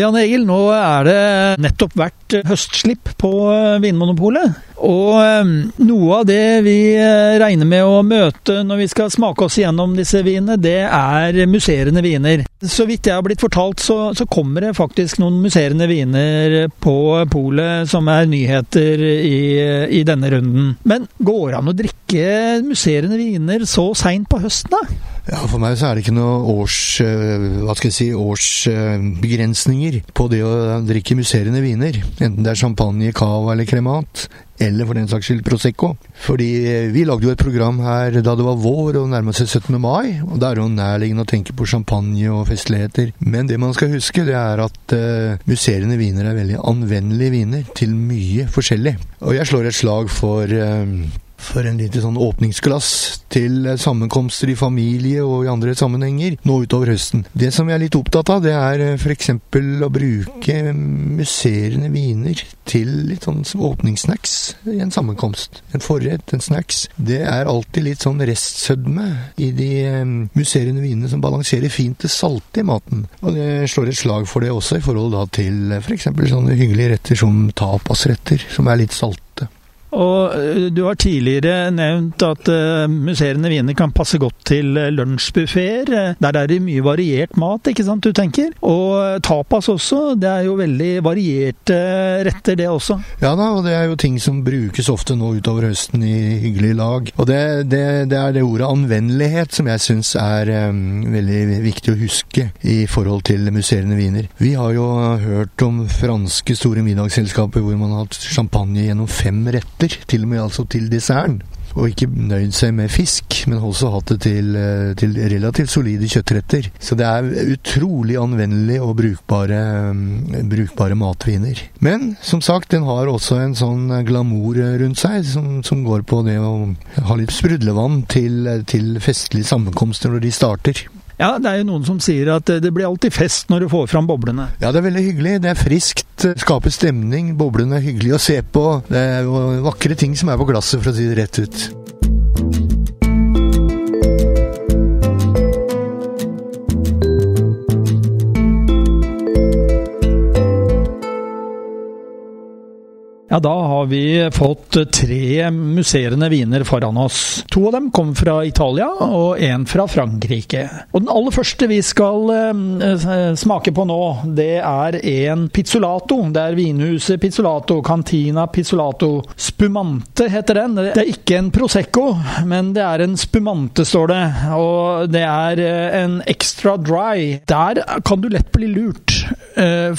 Jan Egil, nå er det nettopp vært høstslipp på eh, Vinmonopolet. Og eh, noe av det vi eh, regner med å møte når vi skal smake oss gjennom disse vinene, det er musserende viner. Så vidt jeg har blitt fortalt, så, så kommer det faktisk noen musserende viner på polet som er nyheter i, i, denne runden. Men går det an å drikke musserende viner så seint på høsten, da? Ja, For meg så er det ikke noe års, hva skal jeg si, årsbegrensninger på det å drikke musserende viner. Enten det er champagne, cava eller kremat eller for den saks skyld Prosecco. Fordi vi lagde jo et program her da det var vår og nærma seg 17. mai, og da er det jo nærliggende å tenke på champagne og festligheter. Men det man skal huske, det er at uh, musserende viner er veldig anvendelige viner til mye forskjellig. Og jeg slår et slag for uh, for en lite sånn åpningsglass til sammenkomster i familie og i andre sammenhenger nå utover høsten. Det som jeg er litt opptatt av, det er f.eks. å bruke musserende viner til litt sånn åpningssnacks i en sammenkomst. En forrett, en snacks. Det er alltid litt sånn restsødme i de musserende vinene som balanserer fint det salte i maten. Og det slår et slag for det også i forhold da til f.eks. sånne hyggelige retter som tapasretter, som er litt salte. Og eh, du har tidligere nevnt at uh, musserende viner kan passe godt til uh, lunsjbuffeer. Der er det mye variert mat, ikke sant du tenker? Og tapas også. Det er jo veldig varierte retter, det også. Ja da, og det er jo ting som brukes ofte nå utover høsten i hyggelige lag. Og det, det, det er det ordet anvendelighet som jeg syns er um, veldig viktig å huske i forhold til musserende viner. Vi har jo hørt om franske store middagsselskaper hvor man har hatt champagne gjennom fem retter retter, til og med altså til desserten. Og ikke nøyd seg med fisk, men også hatt det til, eh, til relativt solide kjøttretter. Så det er utrolig anvendelig og brukbare, mm, brukbare matviner. Men som sagt, den har også en sånn glamour rundt seg, som, som går på det å ha litt sprudlevann til, til festlige sammenkomster når de starter. Ja, det er jo noen som sier at det blir alltid fest når du får fram boblene. Ja, det er veldig hyggelig. Det er friskt, skaper stemning. Boblene er hyggelig å se på. Det er jo vakre ting som er på glasset, for å si det rett ut. Ja, da har vi fått tre musserende viner foran oss. To av dem kommer fra Italia, og én fra Frankrike. Og den aller første vi skal eh, smake på nå, det er en pizzolato. Det er vinhuset Pizzolato, Cantina Pizzolato. Spumante heter den. Det er ikke en Prosecco, men det er en spumante, står det. Og det er eh, en extra dry. Der kan du lett bli lurt, eh,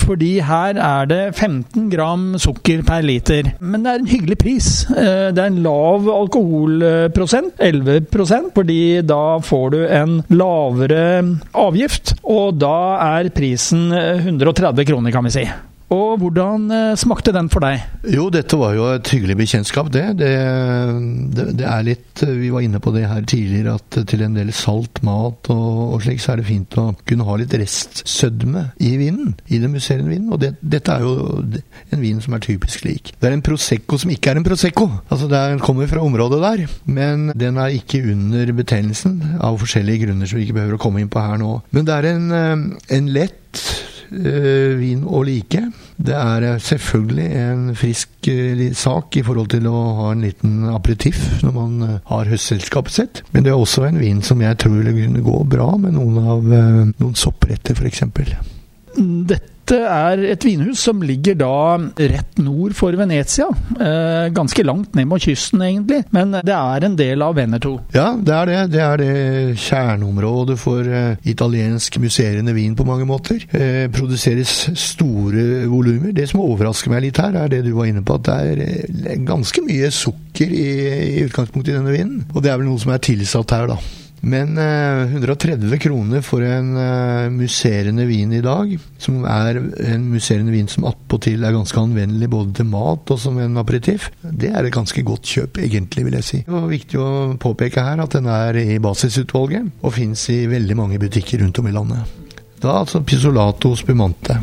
fordi her er det 15 gram sukker per liter. Men det er en hyggelig pris. Eh, det er en lav alkoholprosent, 11% fordi da får du en lavere avgift. Og da er prisen 130 kroner, kan vi si. Og hvordan eh, smakte den for deg? Jo, dette var jo et hyggelig bekjentskap, det. Det, det. det, er litt Vi var inne på det her tidligere, at til en del salt mat og, og slik, så er det fint å kunne ha litt restsødme i vinen. I den musserende vinen. Og det, dette er jo en vin som er typisk lik. Det er en Prosecco som ikke er en Prosecco. Altså, Den kommer fra området der, men den er ikke under betegnelsen, av forskjellige grunner som vi ikke behøver å komme inn på her nå. Men det er en, eh, en lett vin å like. Det er eh, selvfølgelig en frisk øh, sak i forhold til å ha en liten aperitiff når man øh, har høstselskapet sitt. Men det er også en vin som jeg tror vil kunne gå bra med noen av noen soppretter, f.eks. Dette dette er et vinhus som ligger da rett nord for Venezia. Eh, ganske langt ned mot kysten, egentlig, men det er en del av Veneto. Ja, det er det. Det er det kjerneområdet for eh, italiensk musserende vin på mange måter. Eh, produseres store volumer. Det som overrasker meg litt her, er det du var inne på, at det er eh, ganske mye sukker i, i utgangspunktet i denne vinen. Og det er vel noe som er tilsatt her, da Men eh, 130 kroner for en eh, musserende vin i dag, som er en musserende vin som attpåtil er ganske anvendelig både til mat og som en aperitiff, det er et ganske godt kjøp, egentlig, vil jeg si. Det var viktig å påpeke her at den er i basisutvalget, og fins i veldig mange butikker rundt om i landet. Da altså Pisolato spumante.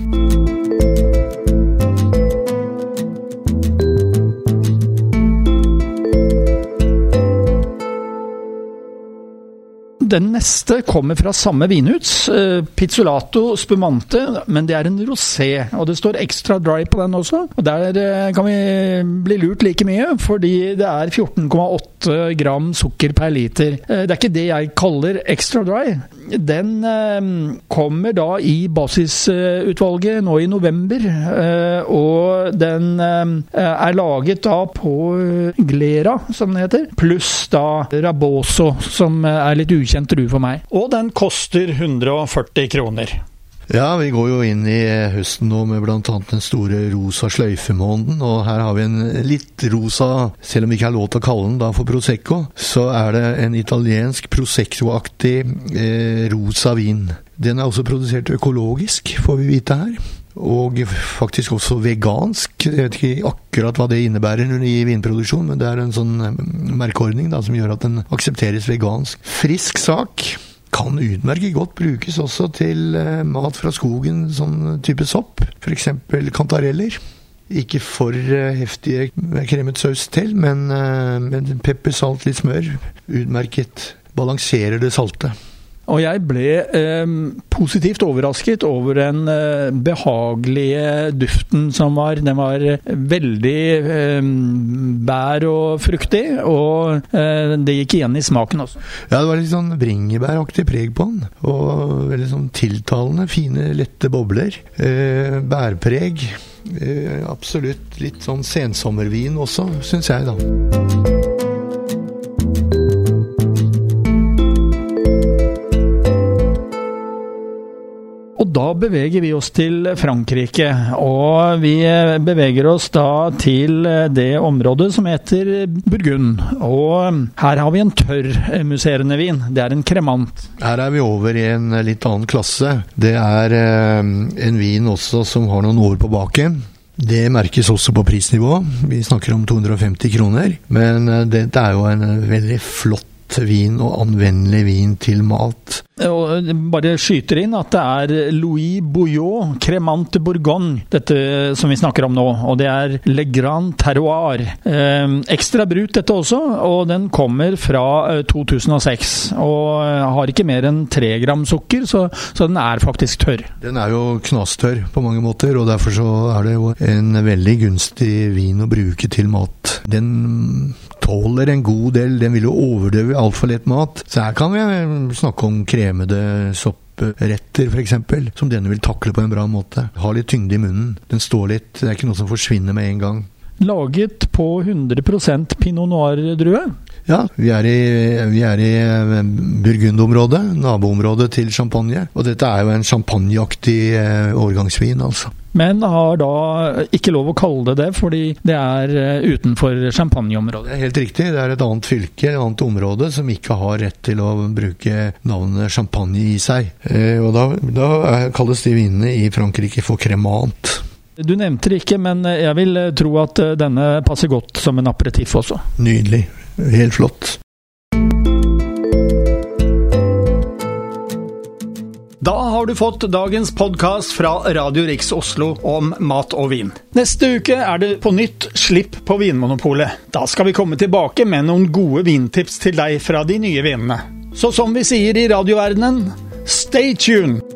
Den neste kommer fra samme vinhus, eh, Pizzolato Spumante, men det er en rosé. Og det står extra dry på den også. Og Der eh, kan vi bli lurt like mye, fordi det er 14,8 gram sukker per liter. Eh, det er ikke det jeg kaller extra dry. Den kommer da i basisutvalget nå i november, og den er laget da på Glera, som det heter, pluss da Raboso, som er litt ukjent drue for meg. Og den koster 140 kroner. Ja, vi går jo inn i høsten nå med bl.a. den store rosa sløyfemåneden. Og her har vi en litt rosa, selv om vi ikke har lov til å kalle den da for Prosecco, så er det en italiensk Prosecco-aktig eh, rosa vin. Den er også produsert økologisk, får vi vite her. Og faktisk også vegansk. Jeg vet ikke akkurat hva det innebærer i vinproduksjon, men det er en sånn eh, merkeordning da, som gjør at den aksepteres vegansk. Frisk sak kan utmerket godt brukes også til eh, mat fra skogen, sånn type sopp. F.eks. kantareller. Ikke for eh, heftige kremet saus til, men, men pepper, salt, litt smør. Utmerket. Balanserer det salte. Og jeg ble eh, positivt overrasket over den eh, behagelige duften som var. Den var veldig eh, bær og fruktig, og eh, det gikk igjen i smaken også. Ja, det var litt sånn bringebæraktig preg på den. Og veldig sånn tiltalende. Fine, lette bobler. Eh, bærpreg. Eh, absolutt litt sånn sensommervin også, syns jeg, da. Da beveger vi oss til Frankrike. Og vi beveger oss da til det området som heter Burgund. Og her har vi en tørr musserende vin. Det er en kremant. Her er vi over i en litt annen klasse. Det er eh, en vin også som har noen år på baken. Det merkes også på prisnivå. Vi snakker om 250 kroner. Men eh, dette er jo en veldig flott vin og anvendelig vin til mat. Og bare skyter inn at det er Louis Bouillot, Cremant Bourgogne, dette som vi snakker om nå. Og det er Le Grand Terroir. Eh, ekstra brut dette også, og den kommer fra 2006. Eh, og eh, har ikke mer enn tre gram sukker, så, så, den er faktisk tørr. Den er jo knastørr på mange måter, og derfor så er det jo en veldig gunstig vin å bruke til mat. Den tåler en god del. Den vil jo overdøve altfor lett mat. Så her kan vi snakke om kremede soppretter f.eks., som denne vil takle på en bra måte. Ha litt tyngde i munnen. Den står litt, det er ikke noe som forsvinner med en gang. Laget på 100 pinot noir-drue? Ja, vi er i, vi er i eh, Burgund-området, naboområdet til champagne. Og dette er jo en champagneaktig eh, årgangsvin, altså. Men har da ikke lov å kalle det det, fordi det er eh, utenfor champagneområdet? Det er helt riktig. Det er et annet fylke, et annet område, som ikke har rett til å bruke navnet champagne i seg. Og da, da kalles de vinene i Frankrike for cremant. Du nevnte det ikke, men jeg vil tro at denne passer godt som en aperitiff også. Nydelig. Helt flott. Da har du fått dagens podkast fra Radio Riks Oslo om mat og vin. Neste uke er det på nytt Slipp på Vinmonopolet. Da skal vi komme tilbake med noen gode vintips til deg fra de nye vinene. Så som vi sier i radioverdenen, stay tuned!